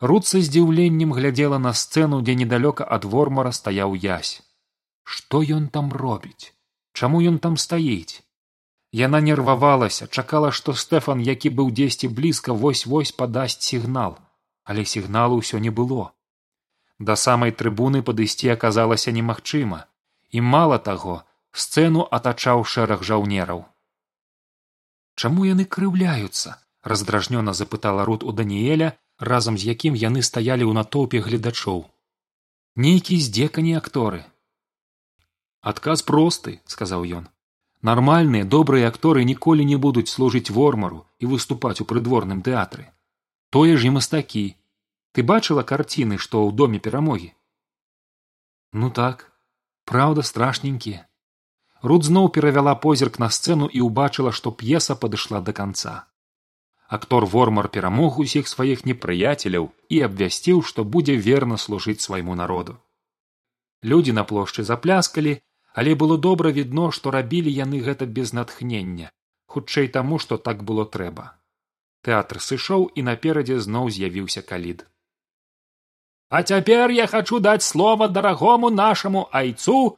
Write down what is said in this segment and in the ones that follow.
руд са здзіўленнем глядзела на сцэну дзе недалёка ад вормара стаяў язь што ён там робіць? Чаму ён там стаіць? Яна нервавалася чакала што стэфан які быў дзесьці блізка вось вось падасць сігнал. Але сігналу ўсё не было. Да самай трыбуны падысці аказалася немагчыма. І мала таго сцэну атачаў шэраг жаўнераў. Чаму яны крыўляюцца? раздражнёна запытала рут у даніэля разам з якім яны стаялі ў натоўпе гледачоў. Нейкі здзекані акторы. Адказ просты сказаў ён. Нармальныя добрыя акторы ніколі не будуць служыць вормару і выступаць у прыдворным тэатры. Тое ж і мастакі. Ты бачыла карціны што ў доме перамогі? Ну так. Праўда страшненькія руд зноў перавяла позірк на сцэну і ўбачыла што п'еса падышла да канца актор вормар перамог усіх сваіх непрыяцеляў і абвясціў што будзе верна служыць свайму народу. Людзі на плошчы запляскалі але было добра відно што рабілі яны гэта без натхнення хутчэй таму што так было трэба. Тэатр сышоў і наперадзе зноў з'явіўся калід. А цяпер я хачу даць слова дарагому нашаму айцу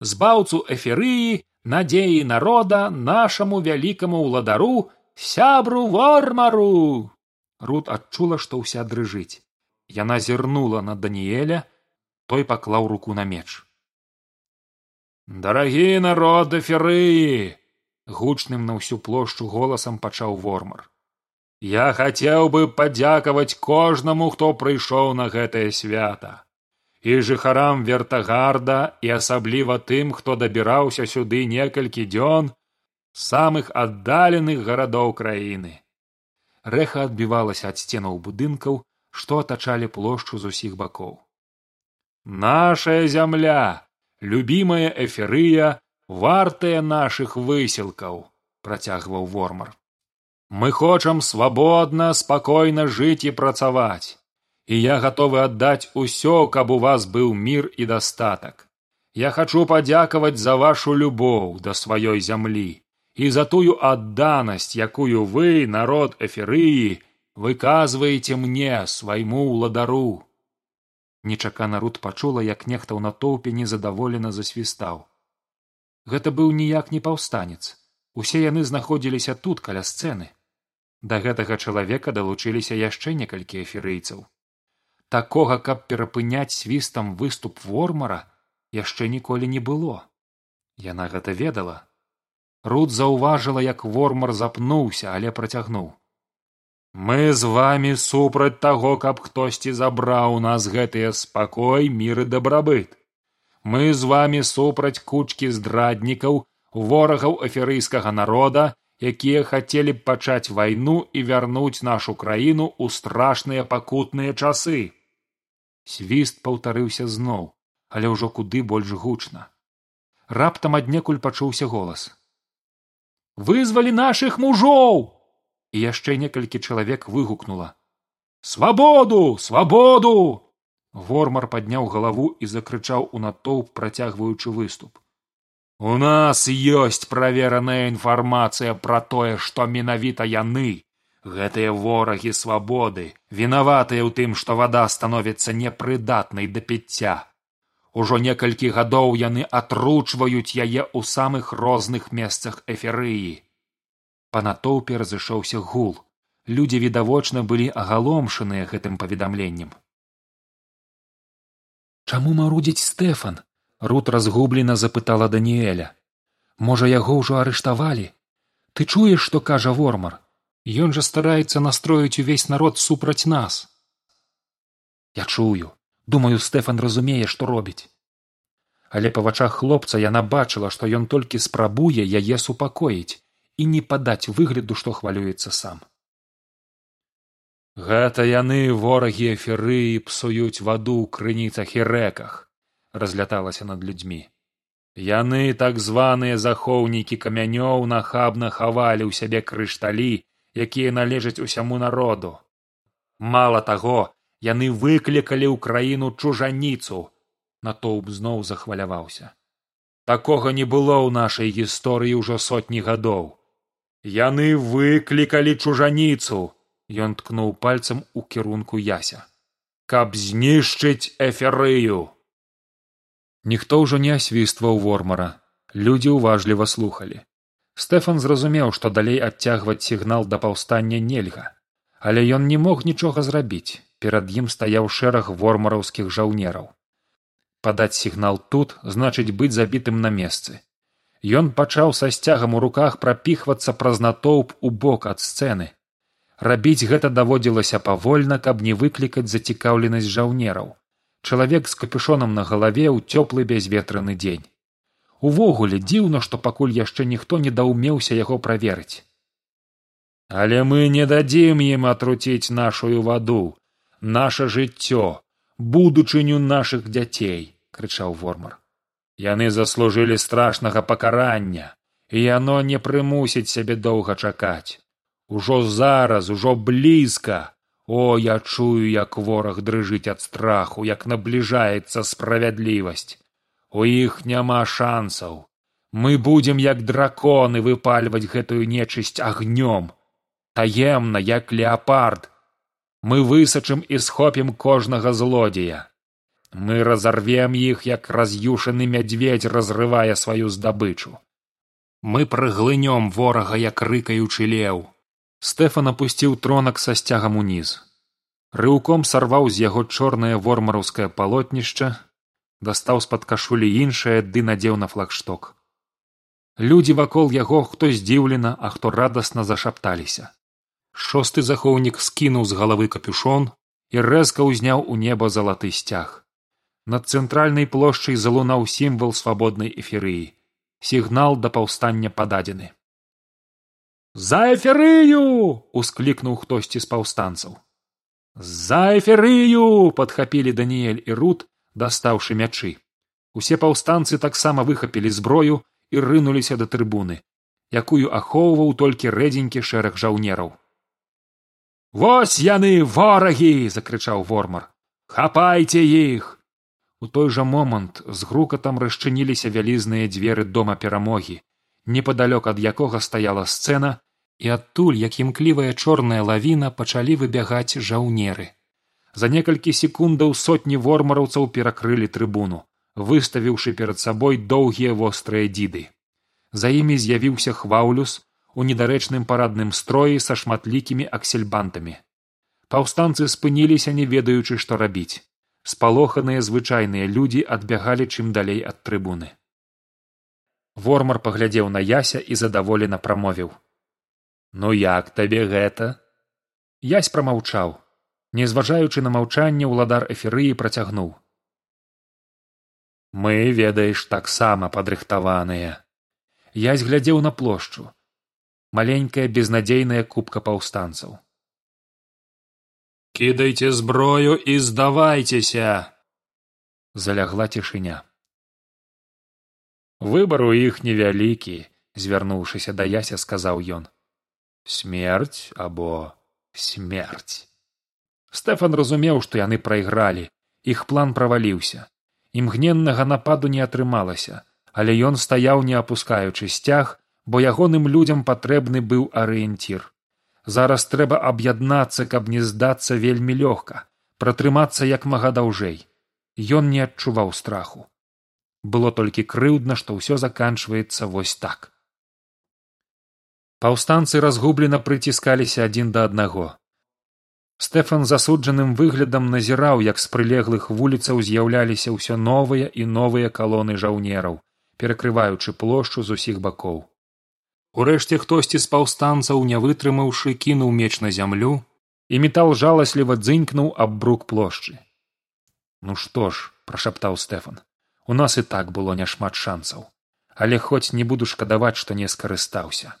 збаўцу эферыі надзеі народа нашаму вялікаму ўладару сябру вормару рут адчула што ўся дрыжыць яна зірнула на даніэля той паклаў руку на меч. Дарагі народ эферыі гучным на ўсю плошчу голасам пачаў вормар. Я хацеў бы падзякаваць кожнаму хто прыйшоў на гэтае свята і жыхарам вертагарда і асабліва тым хто дабіраўся сюды некалькі дзён самых аддаленых гарадоў краіны рэха адбівалася ад сценаў будынкаў што атачалі плошчу з усіх бакоў. Нашая зямля любімая эферыя вартая нашых высілкаў працягваў вормар. Мы хочам свабодна спакойна жыць і працаваць і я гатовы аддаць усё каб у вас быў мір і дастатак я хачу падзякаваць за вашу любоў да сваёй зямлі і за тую адданасць якую вы народ эферыі выказваеце мне свайму ўладару нечакана руд пачула як нехта ў натоўпе незадаволена засвістаў. Гэта быў ніяк не паўстанец. Усе яны знаходзіліся тут каля сцэны. Да гэтага чалавека далучыліся яшчэ некалькі эферыйцаў такога каб перапыняць свістам выступ вормара яшчэ ніколі не было. Яна гэта ведала руд заўважыла як вормар запнуўся але працягнуў. Мы з вами супраць таго каб хтосьці забраў у нас гэтыя спакой мір і дабрабыт. Мы з вами супраць кучкі здраднікаў ворагаў аферыйскага народа якія хацелі б пачаць вайну і вярнуць нашу краіну ў страшныя пакутныя часы свіст паўтарыўся зноў але ўжо куды больш гучна. Раптам аднекуль пачуўся голас вызвалі нашых мужоў! І яшчэ некалькі чалавек выгукнула свабоду свабоду вормар падняў галаву і закрычаў у натоўп працягваючы выступ. У нас ёсць правераная інфармацыя пра тое што менавіта яны. Гэтыя ворагі свабоды вінаватыя ў тым што вада становіцца непрыдатнай да піцця ужо некалькі гадоў яны атручваюць яе ў самых розных месцах эферыі па натоўпе разышоўся гул. Людзі відавочна былі агаломшаныя гэтым паведамленнем. Чаму марудзіць стэфан рут разгублена запытала даніэля. Можа яго ўжо арыштавалі? Ты чуеш што кажа вормар? Ён жа стараецца настроіць увесь народ супраць нас. Я чую, думаю, стэфан разумее, што робіць. Але па вачах хлопца яна бачыла, што ён толькі спрабуе яе супакоіць і не падаць выгляду, што хвалюецца сам. Гэта яны ворагі эферыі псуюць ваду ў крыніцах і рэках, разляталася над людзьмі. Яны так званыя захоўнікі камянёў нахабна хавалі ў сябе крышталі якія належаць усяму народу мала таго яны выклікалі ў краіну чужаніцу. Натоўп зноў захваляваўся. Такога не было ў нашай гісторыі ўжо сотні гадоў. Яны выклікалі чужаніцу. Ён ткнуў пальцам у кірунку яся. Каб знішчыць эферыю ніхто ўжо не асвістваў вормара. Людзі ўважліва слухалі. Стэфан зразумеў што далей адцягваць сігнал да паўстання нельга. Але ён не мог нічога зрабіць перад ім стаяў шэраг вормараўскіх жаўнераў падаць сігнал тут значыць быць забітым на месцы Ён пачаў са сцягам у руках прапіхвацца праз натоўп у бок ад сцэны. Рабіць гэта даводзілася павольна, каб не выклікаць зацікаўленасць жаўнераў. Чалавек з капюшонам на галаве ў цёплы бязветраны дзень. Увогуле дзіўна, што пакуль яшчэ ніхто не даўмеўся яго праверыць. Але мы не дадзім ім атруціць нашую ваду, наше жыццё, будучыню нашых дзяцей, крычаў вормар. Яны заслужылі страшнага пакарання і яно не прымусіць сябе доўга чакаць. Ужо зараз ужо блізка! О я чую як вораг дрыжыць ад страху як набліжаецца справядлівасць! У іх няма шансаў! Мы будзем як драконы выпальваць гэтую нечысць агнём! Таемна як леапард мы высачым і схопім кожнага злодзея мы разорвем іх як раз'юшаны мядзведь разрывае сваю здабычу. Мы прыглынём ворага як рыкаючы леў. Стэфан апусціў тронак са сцягам уніз. Рыўком сарваў з яго чорнае вормараўскае палотнішча дастаў з пад кашулі іншае ды надзеў на флагшток. Людзі вакол яго хто здзіўлена а хто радасна зашапталіся шосты захоўнік скінуў з галавы капюшон і рэзка ўзняў у неба залаты сцяг. Над цэнтральнай плошчай залунаў сімвал свабоднай эферыі сігнал да паўстання пададзены. За эферыю усклікнуў хтосьці з паўстанцаў. За эферыю падхапілі даніэль і рут дастаўшы мячы. Усе паўстанцы таксама выхапілі зброю і рынуліся да трыбуны якую ахоўваў толькі рэдзенькі шэраг жаўнераў вось яны ворагі закрычаў вормар хапайце іх У той жа момант з грукатам расчыніліся вялізныя дзверы дома перамогі, непадалёк ад якога стаяла сцэна, і адтуль, як імклівая чорная лавіна пачалі выбягаць жаўнеры. За некалькі секундаў сотні вормараўцаў перакрылі трыбуну, выставіўшы перад сабой доўгія вострыя дзіды. За імі з'явіўся хваўлюс у недарэчным парадным строі са шматлікімі аксельбантамі. Паўстанцы спыніліся, не ведаючы, што рабіць. Спалоханыя звычайныя людзі адбягалі чым далей ад трыбуны. Вормар паглядзеў на яся і задаволена прамовіў. Ну як табе гэта? Язь прамаўчаў. Не зважаючы на маўчанне ўладар эферыі працягнуў. Мы ведаеш таксама падрыхтаваныя язь глядзеў на плошчу маленькая безнадзейная кубка паўстанцаў кідайце зброю і здавайцеся залягла цішыня выбар у іх невялікі звярнуўшыся да яся сказаў ён смерць або смерць стэфан разумеў што яны прайгралі іх план праваліўся імгненнага нападу не атрымалася але ён стаяў не апускаючы сцяг бо ягоным людзям патрэбны быў арыенцір. Зараз трэба аб'яднацца каб не здацца вельмі лёгка пратрымацца як мага даўжэй. Ён не адчуваў страху. Было толькі крыўдна што ўсё заканчваецца вось так. Паўстанцы разгублена прыціскаліся адзін да аднаго. Стэфан засуджаным выглядам назіраў як з прылеглых вуліцаў з'яўляліся ўсё новыя і новыя калоны жаўнераў перакрываючы плошчу з усіх бакоў Урэшце хтосьці з паўстанцаў, не вытрымаўшы, кінуў меч на зямлю, і метал жаласліва дзынькнуў аб брук плошчы. Ну што ж, прашаптаў стэфан, у нас і так было няшмат шансаў, але хоць не буду шкадаваць, што не скарыстаўся.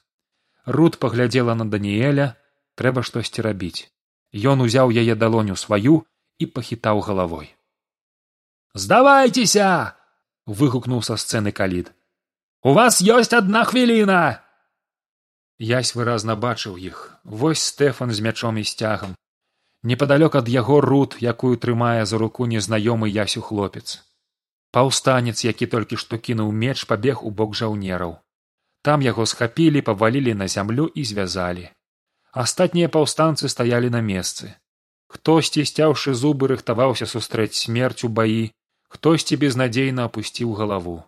Рут паглядзела на даніэля, трэба штосьці рабіць. Ён узяў яе далоню сваю і пахітаў галавой. здавайцеся выгукнуў са сцэны калід у вас ёсць адна хвіліна Язь выразна бачыў іх. Вось стэфан з мячом і сцягам. Непадалёк ад яго руд якую трымае за руку незнаёмы ясю хлопец. Паўстанец які толькі што кінуў меч пабег у бок жаўнераў. Там яго схапілі павалілі на зямлю і звязалі. Астатнія паўстанцы стаялі на месцы. Хтосьці сцяўшы зубы рыхтаваўся сустрэць смерць у баі хтосьці безнадзейна апусціў галаву.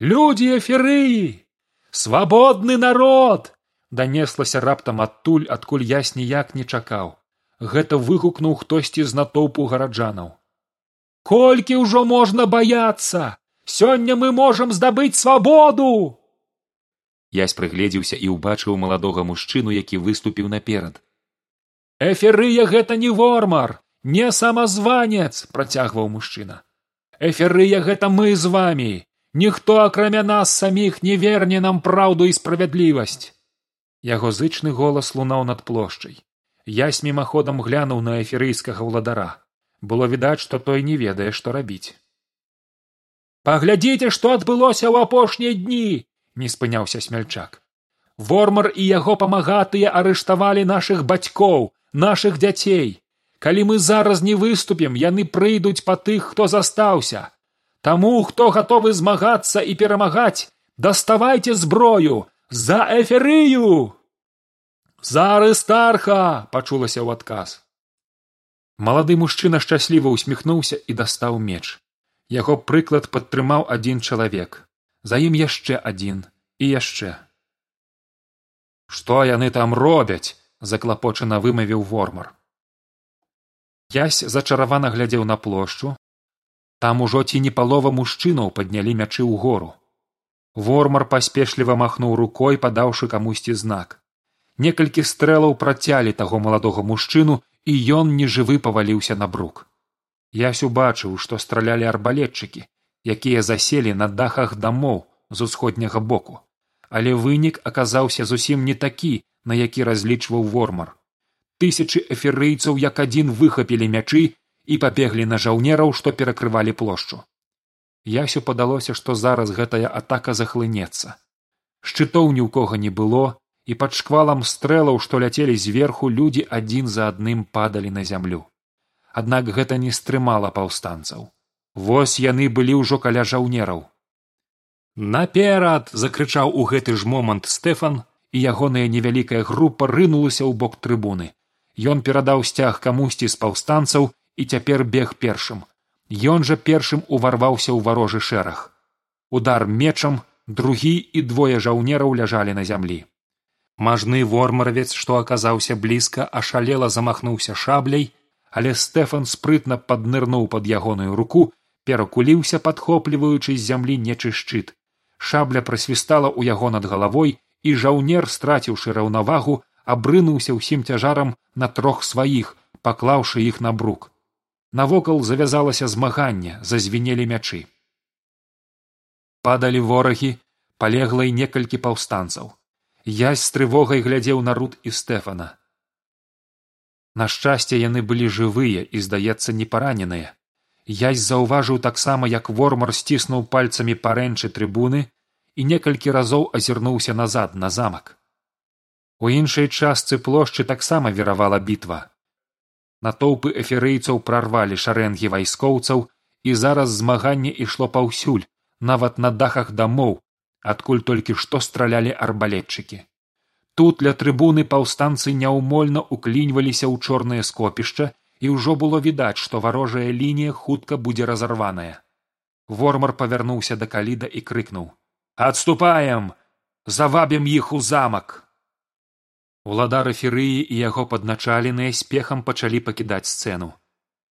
Людзі эферыі свабодны народ! Данеслася раптам адтуль адкуль ясь ніяк не чакаў. Гэта выгукнуў хтосьці з натоўпу гараджанаў. Колькі ўжо можна баяцца? Сёння мы можам здабыць свабоду! Ясь прыгледзеўся і ўбачыў маладога мужчыну які выступіў наперад. Эферыя гэта не вормар не самазванец працягваў мужчына. Эферыя гэта мы з вами ніхто акрамя нас саміх не верне нам праўду і справядлівасць. Яго зычны голас лунаў над плошчай. Ясь мімаходам глянуў на эферыйскага ўладара. Было відаць што той не ведае што рабіць. Паглядзіце што адбылося ў апошнія дні не спыняўся смяльчак. Вормар і яго памагатыя арыштавалі нашых бацькоў нашых дзяцей. Калі мы зараз не выступім яны прыйдуць па тых хто застаўся таму хто гатовы змагацца і перамагаць даставайце зброю за эферыю зары старха пачулася ў адказ. Малады мужчына шчасліва усміхнуўся і дастаў меч. Яго прыклад падтрымаў адзін чалавек. За ім яшчэ адзін і яшчэ. Што яны там робяць заклапочана вымавіў вормар. Ясь зачаравана глядзеў на плошчу там ужо ці не палова мужчынаў паднялі мячы ў гору вормар паспешліва махнуў рукой падаўшы камусьці знак. Некалькі стрэлаў працялі таго маладога мужчыну і ён нежывы паваліўся на брук. Ясь убачыў што стралялі арбалетчыкі якія заселі на дахах дамоў з усходняга боку. Але вынік аказаўся зусім не такі на які разлічваў вормар. Тысячы эферыйцаў як адзін выхапілі мячы і пабеглі на жаўнераў што перакрывалі плошчу. Ясю падалося што зараз гэтая атака захлынецца. Шчытоў ні ў кого не было і пад шквалам стрэлаў што ляцелі зверху людзі адзін за адным падалі на зямлю. Аднак гэта не стрымала паўстанцаў. Вось яны былі ўжо каля жаўнераў. Наперад закрычаў у гэты ж момант стэфан і ягоная невялікая група рынулася ў бок трыбуны. Ён перадаў сцяг камусьці з паўстанцаў і цяпер бег першым Ён жа першым уварваўся ў варожы шэраг. Удар мечам, другі і двое жаўнераў ляжалі на зямлі. Мажны вормаравец, што аказаўся блізка, ашалела замахнуўся шабляй, але стэфан спрытна паднырнуў пад ягоную руку, перакуліўся падхопліваючы з зямлі нечы шчыт. Шабля прасвістала ў яго над галавой, і жаўнер, страціўшы раўнавагу, абрынуўся ўсім цяжарам на трох сваіх, паклаўшы іх на брук навокал завязалася змаганне зазвінелі мячы. Падалі ворагі палегла і некалькі паўстанцаў. Язь з трывогай глядзеў на руд і стэфана. На шчасце яны былі жывыя і здаецца не параненыя язь заўважыў таксама як вормар сціснуў пальцамі парэнчы трыбуны і некалькі разоў азірнуўся назад на замак. У іншай частцы плошчы таксама віравала бітва натоўпы эферыйцаў прарвалі шарэнгі вайскоўцаў і зараз змаганне ішло паўсюль нават на дахах дамоў адкуль толькі што стралялі арбалетчыкі. Тут ля трыбуны паўстанцы няўмольна укліньваліся ў чорнае скопішча і ўжо было відаць што варожая лінія хутка будзе разарваная. Вормар павярнуўся да каліда і крыкнуў. Адступаем! Завабім іх у замак уладары ферыі і яго падначаленыя спехам пачалі пакідаць сцэну.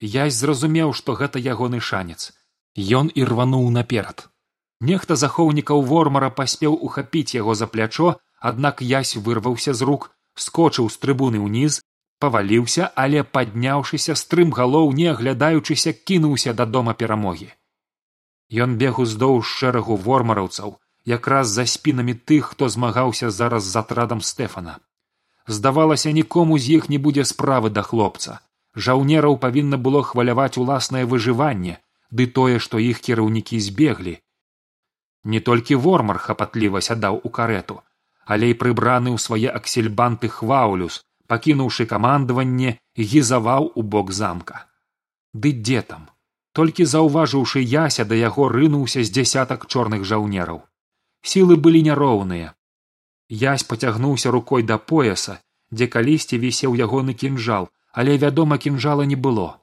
Язь зразумеў што гэта ягоны шанец. Ён і рвануў наперад. Нехта захоўнікаў вормара паспеў ухапіць яго за плячо аднак язь вырваўся з рук скочыў з трыбуны ўніз паваліўся але падняўшыся стрым галоў не аглядаючыся кінуўся да дома перамогі. Ён бег уздоўж шэрагу вормараўцаў якраз за спінамі тых хто змагаўся зараз з атрадам стэфана здавалася нікому з іх не будзе справы да хлопца. Жаўнераў павінна было хваляваць уласнае выжыванне ды тое што іх кіраўнікі збеглі. Не толькі вормар хапатліва сядаў у карету але і прыбраны ў свае аксельбанты хваулюс пакінуўшы камандаванне гізаваў у бок замка. Ды дзе там? Толькі заўважыўшы яся да яго рынуўся з дзясятак чорных жаўнераў. Сілы былі няроўныя язь пацягнуўся рукой да пояса дзе калісьці вісеў ягоны кінжал але вядома кінжала не было.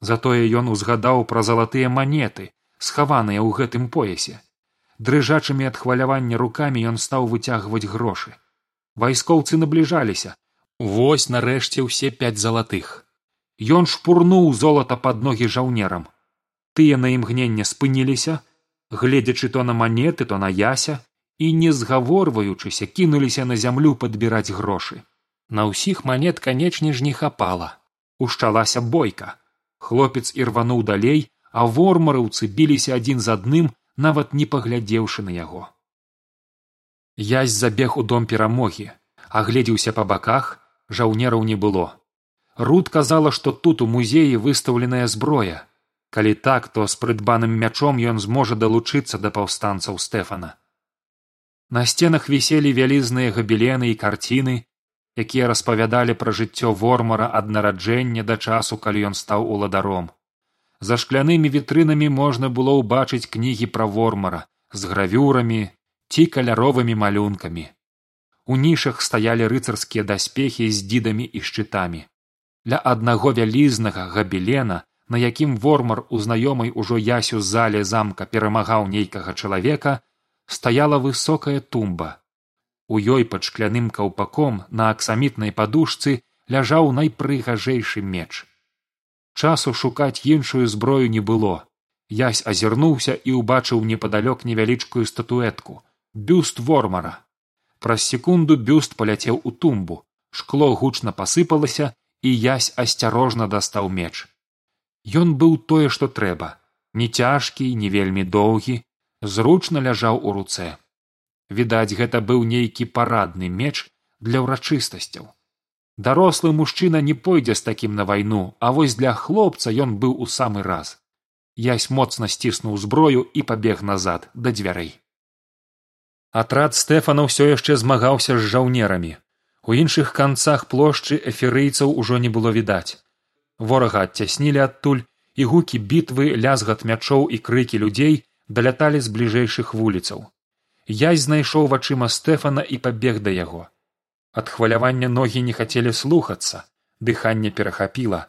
Затое ён узгадаў пра залатыя манеты схаваныя ў гэтым поясе. Дрыжачымі ад хвалявання рукамі ён стаў выцягваць грошы. Вайскоўцы набліжаліся. Вось нарэшце ўсе пяць залатых. Ён шпурнуў золата пад ногі жаўнерам. Тыя на імгненне спыніліся гледзячы то на манеты то на яся і не згаворваючыся кінуліся на зямлю падбіраць грошы. На ўсіх манет канечне ж не хапала. Ушчалася бойка. Хлопец ірвануў далей а вормарыўцы біліся адзін з адным нават не паглядзеўшы на яго. Язь забег у дом перамогі. Агледзеўся па баках жаўнераў не было. Руд казала што тут у музеі выстаўленая зброя. Калі так то з прыдбаным мячом ён зможа далучыцца да паўстанцаў стэфана на сценах віселі вялізныя габелены і карціны якія распавядалі пра жыццё вормара ад нараджэння да часу калі ён стаў уладаром. За шклянымі вітрынамі можна было ўбачыць кнігі пра вормара з гравюрамі ці каляровымі малюнкамі. У нішах стаялі рыцарскія даспехі з дзідамі і шчытамі. Ля аднаго вялізнага габелена на якім вормар у знаёмай ужо ясю зале замка перамагаў нейкага чалавека стаяла высокая тумба. У ёй пад шкляным каўпаком на аксамітнай падушцы ляжаў найпрыгажэйшы меч. Часу шукаць іншую зброю не было. Язь азірнуўся і ўбачыў непадалёк невялічкую статуэтку бюст вормара. Праз секунду бюст паляцеў у тумбу. Шкло гучна пасыпалася і язь асцярожна дастаў меч. Ён быў тое, што трэба, не цяжкі, не вельмі доўгі, зручна ляжаў у руцэ. Відаць, гэта быў нейкі парадны меч для ўрачыстасцяў. Дарослы мужчына не пойдзе з такім на вайну, а вось для хлопца ён быў у самы раз. Ясь моцна сціснуў зброю і пабег назад да дзвярэй. Атрад стэфана ўсё яшчэ змагаўся з жаўнерамі. У іншых канцах плошчы эферыйцаў ужо не было відаць ворага адцяснілі адтуль і гукі бітвы лязгат мячоў і крыкі людзей даляталі з бліжэйшых вуліцаў. Язь знайшоў вачыма стэфана і пабег да яго. Ад хвалявання ногі не хацелі слухацца дыханне перахапіла.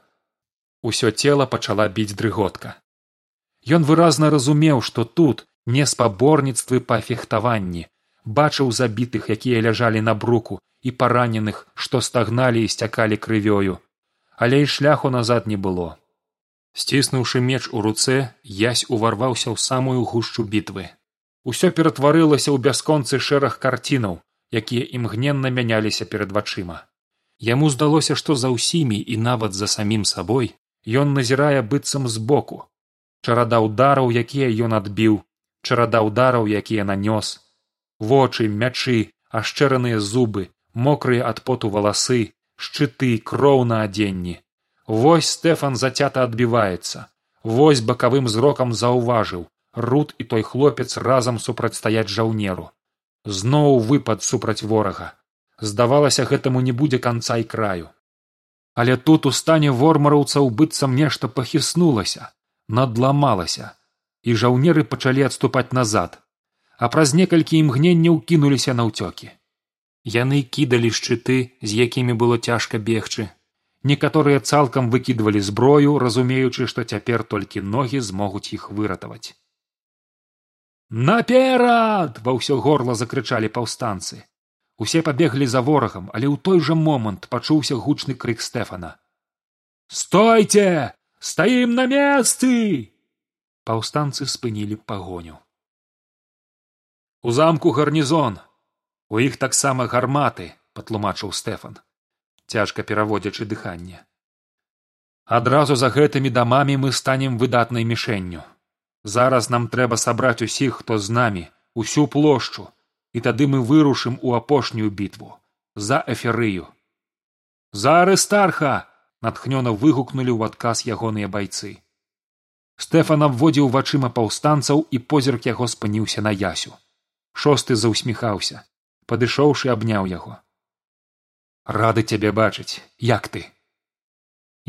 Усё цела пачала біць дрыготка. Ён выразна разумеў што тут не спаборніцтвы па фехтаванні. Бачыў забітых якія ляжалі на бруку і параненых што стагналі і сцякалі крывёю. Але і шляху назад не было сціснуўшы меч у руцэ язь уварваўся ў самую гушчу бітвы. Усё ператварылася ў бясконцы шэраг карцінаў якія імгненна мяняліся перад вачыма. Яму здалося што за ўсімі і нават за самім сабой ён назірае быццам збоку. Чарада ўдараў якія ён адбіў чарада ўдараў якія нанёс. Вочы мячы ашчэраныя зубы мокрыя ад поту валасы шчыты кроў на адзенні вось стэфан зацята адбіваецца вось бакавым зрокам заўважыў руд і той хлопец разам супрацьстаяць жаўнеру. Зноў выпад супраць ворага. Здавалася гэтаму не будзе канца і краю. Але тут у стане вормараўцаў быццам нешта пахіснулася надламалася і жаўнеры пачалі адступаць назад. А праз некалькі імгненняў кінуліся на ўцёкі. Яны кідалі шчыты з якімі было цяжка бегчы некаторыя цалкам выкідвалі зброю разумеючы што цяпер толькі ногі змогуць іх выратаваць. Наперад ва ўсё горла закрычалі паўстанцы. Усе пабеглі за ворагам але ў той жа момант пачуўся гучны крык стэфана. Стойце! Стаім на месцы! Паўстанцы спынілі пагоню. У замку гарнізон! У іх таксама гарматы патлумачыў стэфан цяжка пераводзячы дыханне. Адразу за гэтымі дамамі мы станем выдатнай мішэнню. Зараз нам трэба сабраць усіх хто з намі усю плошчу і тады мы вырушым у апошнюю бітву за эферыю за арыстарха натхнёна выгукнулі ў адказ ягоныя байцы. Стэфан абводзіў вачыма паўстанцаў і позірк яго спыніўся на ясю. Шосты заўсміхаўся. Падышоўшы абняў яго рады цябе бачыць як ты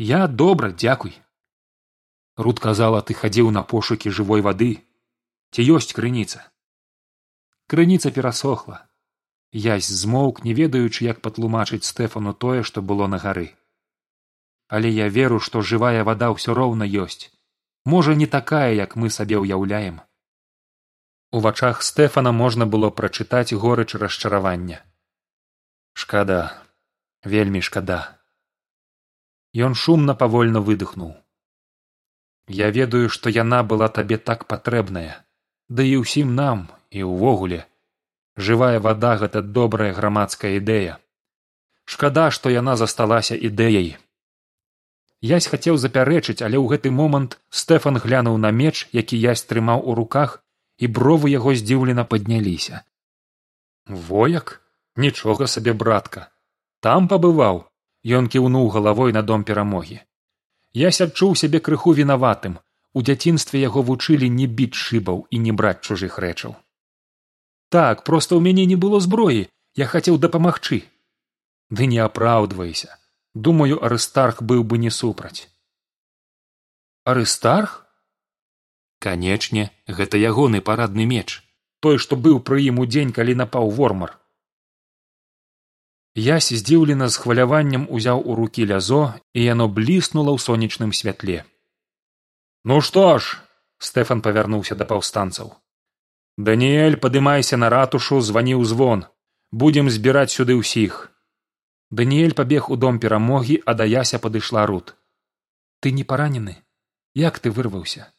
я добра дзякуй руд казала ты хадзіў на пошукі жывой вады ці ёсць крыніца крыніца перасохла язь змоўк не ведаючы як патлумачыць стэфану тое што было на гары. Але я веру што жывая вада ўсё роўна ёсць. Можа не такая як мы сабе ўяўляем у вачах стэфана можна было прачытаць горыч расчаравання. Шкада вельмі шкада. Ён шумна павольна выдыхнуў. Я ведаю што яна была табе так патрэбная да і ўсім нам і ўвогуле. Жывая вада гэта добрая грамадская ідэя. Шкада што яна засталася ідэяй. Язь хацеў запярэчыць але ў гэты момант стэфан глянуў на меч які язь трымаў у руках і бровы яго здзіўлена падняліся. Вояк? Нічога сабе братка там пабываў. Ён кіўнуў галавой на дом перамогі. Ясь адчуў сябе крыху вінаватым. У дзяцінстве яго вучылі не біць шыбаў і не браць чужых рэчаў. Так проста ў мяне не было зброі. Я хацеў дапамагчы. Ды не апраўдвайся. Думаю арыстарх быў бы не супраць. Арыстарх? Канечне гэта ягоны парадны меч. Той што быў пры ім удзень калі напаў вормар ясь здзіўлена з хваляваннем узяў у рукі лязо і яно бліснула ў сонечным святле ну што ж стэфан павярнуўся да паўстанцаў даніэль падымайся на ратушу званіў звон. Будзем збіраць сюды ўсіх даніэль пабег у дом перамогі а да яся падышла рут. Ты не паранены як ты вырваўся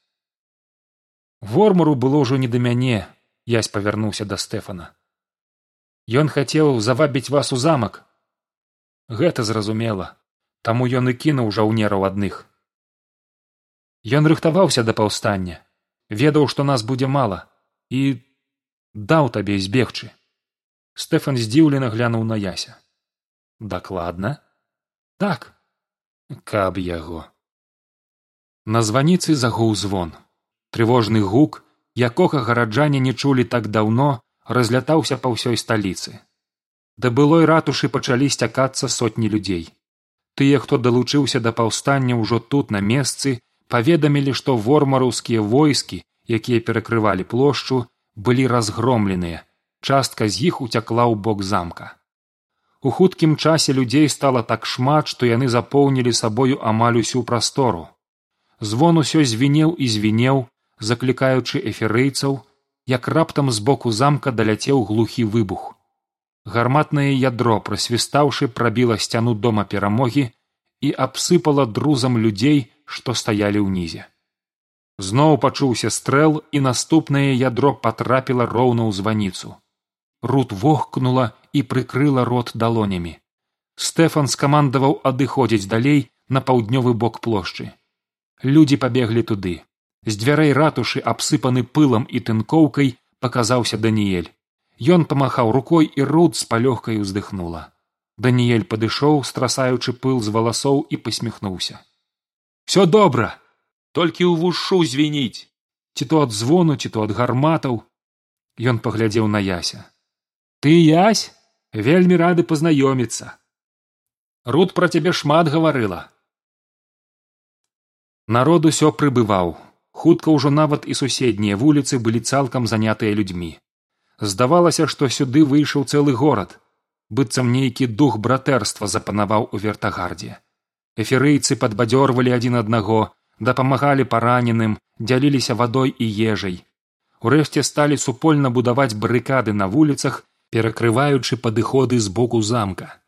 вормару было ўжо не да мяне язь павярнуўся да стэфана Ён хацеў завабіць вас у замак. Гэта зразумела, таму ён і кінуў жаўнераў адных. Ён рыхтаваўся да паўстання, ведаў, што нас будзе мала і даў табе збегчы. Стэфан здзіўлена глянуў на яся. Дакладна так каб яго на званіцы загуў звон трывожны гук якога гараджане не чулі так даўно разлятаўся па ўсёй сталіцы. Да былой ратушы пачалі сцякацца сотні людзей. Тыя хто далучыўся да паўстання ўжо тут на месцы паведамілі што вормараўскія войскі якія перакрывалі плошчу былі разгромленыя. Частка з іх уцякла ў бок замка. У хуткім часе людзей стала так шмат што яны запоўнілі сабою амаль усю прастору. Звон усё звінеў і звінеў заклікаючы эферыйцаў як раптам з боку замка даляцеў глухі выбух. Гарматнае ядро прасвістаўшы прабіла сцяну дома перамогі і абсыпала друзам людзей што стаялі ўнізе. Зноў пачуўся стрэл і наступнае ядро патрапіла роўна ў званіцу. Рут вохкнула і прыкрыла рот далонямі. Стэфан скамандаваў адыходзіць далей на паўднёвы бок плошчы. Людзі пабеглі туды з дзвярэй ратушы абсыпаны пылам і тынкоўкай паказаўся даніэль. Ён памахаў рукой і руд з палёгкай уздыхнула. Даніэль падышоў страсаючы пыл з валасоў і посміхнуўся все добра! Толькі ў вушу звініць! Ці то ад звону ці то ад гарматаў. Ён паглядзеў на яся. Ты язь вельмі рады пазнаёміцца! Руд пра цябе шмат гаварыла! Народ усё прыбываў хутка ўжо нават і суседнія вуліцы былі цалкам занятыя людзьмі. Здавалася што сюды выйшаў цэлы горад. Быццам нейкі дух братэрства запанаваў у вертагардзе. Эферыйцы падбадзёрвалі адзін аднаго дапамагалі параненым дзяліліся вадой і ежай. Урэшце сталі супольна будаваць барыкады на вуліцах перакрываючы падыходы з боку замка.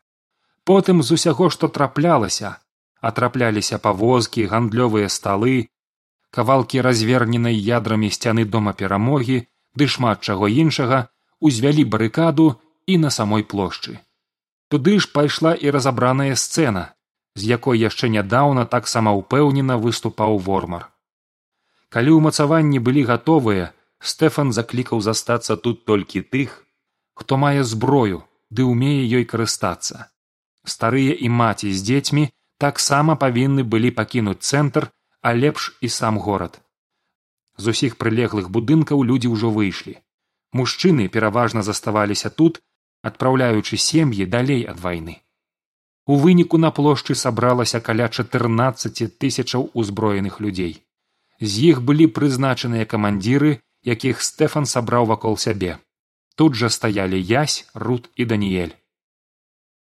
Потым з усяго што траплялася атрапляліся павозкі гандлёвыя сталы кавалкі разверненай ядрамі сцяны дома перамогі ды шмат чаго іншага узвялі барыкаду і на самой плошчы. Туды ж пайшла і разабраная сцэна з якой яшчэ нядаўна таксама ўпэўнена выступаў вормар. Калі ўмацаванні былі гатовыя стэфан заклікаў застацца тут толькі тых хто мае зброю ды ўмее ёй карыстацца. Старыя і маці з дзецьмі таксама павінны былі пакінуць цэнтр а лепш і сам горад. З усіх прылеглых будынкаў людзі ўжо выйшлі. Мужчыны пераважна заставаліся тут адпраўляючы сем'і далей ад вайны. У выніку на плошчы сабралася каля чатырнаццаці тысячаў узброеных людзей. З іх былі прызначаныя камандзіры якіх стэфан сабраў вакол сябе. Тут жа стаялі язь рут і даніэль.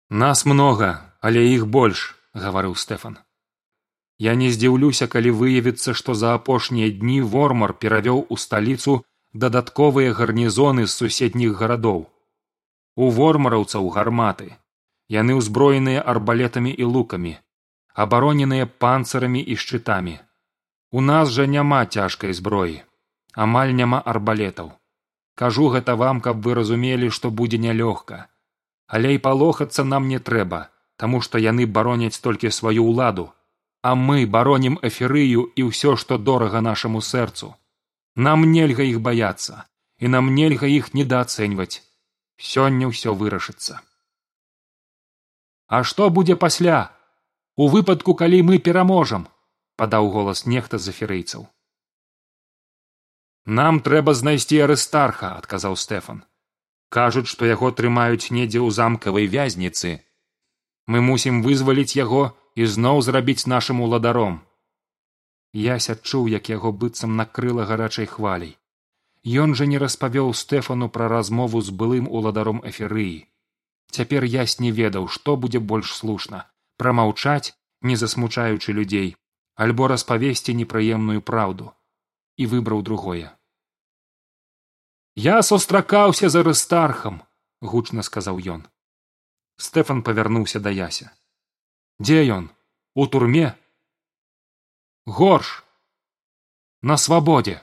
Нас многа але іх больш гаварыў стэфан я не здзіўлюся калі выявіцца што за апошнія дні вормар перавёў у сталіцу дадатковыя гарнізоны з суседніх гарадоў. У вормараўцаў гарматы. Яны ўзброеныя арбалетамі і лукамі абароненыя панцырамі і шчытамі. У нас жа няма цяжкай зброі амаль няма арбалетаў. Кажу гэта вам каб вы разумелі што будзе нялёгка. Але і палохацца нам не трэба таму што яны бароняць толькі сваю ўладу а мы баронім эферыю і ўсё што дорага нашаму сэрцу. Нам нельга іх баяцца і нам нельга іх недаацэньваць. Сёння ўсё вырашыцца. А што будзе пасля? У выпадку калі мы пераможам падаў голас нехта з аферыйцаў нам трэба знайсці арыстарха адказаў стэфан. Кажуць што яго трымаюць недзе ў замкавай вязніцы. Мы мусім вызваліць яго і зноў зрабіць нашым уладаром. Ясь адчуў як яго быццам накрыла гарачай хваляй. Ён жа не распавёў стэфану пра размову з былым уладаром эферыі. Цяпер ясь не ведаў што будзе больш слушна прамаўчаць не засмучаючы людзей альбо распавесці непрыемную праўду. І выбраў другое. Я сустракаўся за рыстархам гучна сказаў ён. Стэфан павярнуўся да яся дзе ён? У турме? Горш! На свабодзе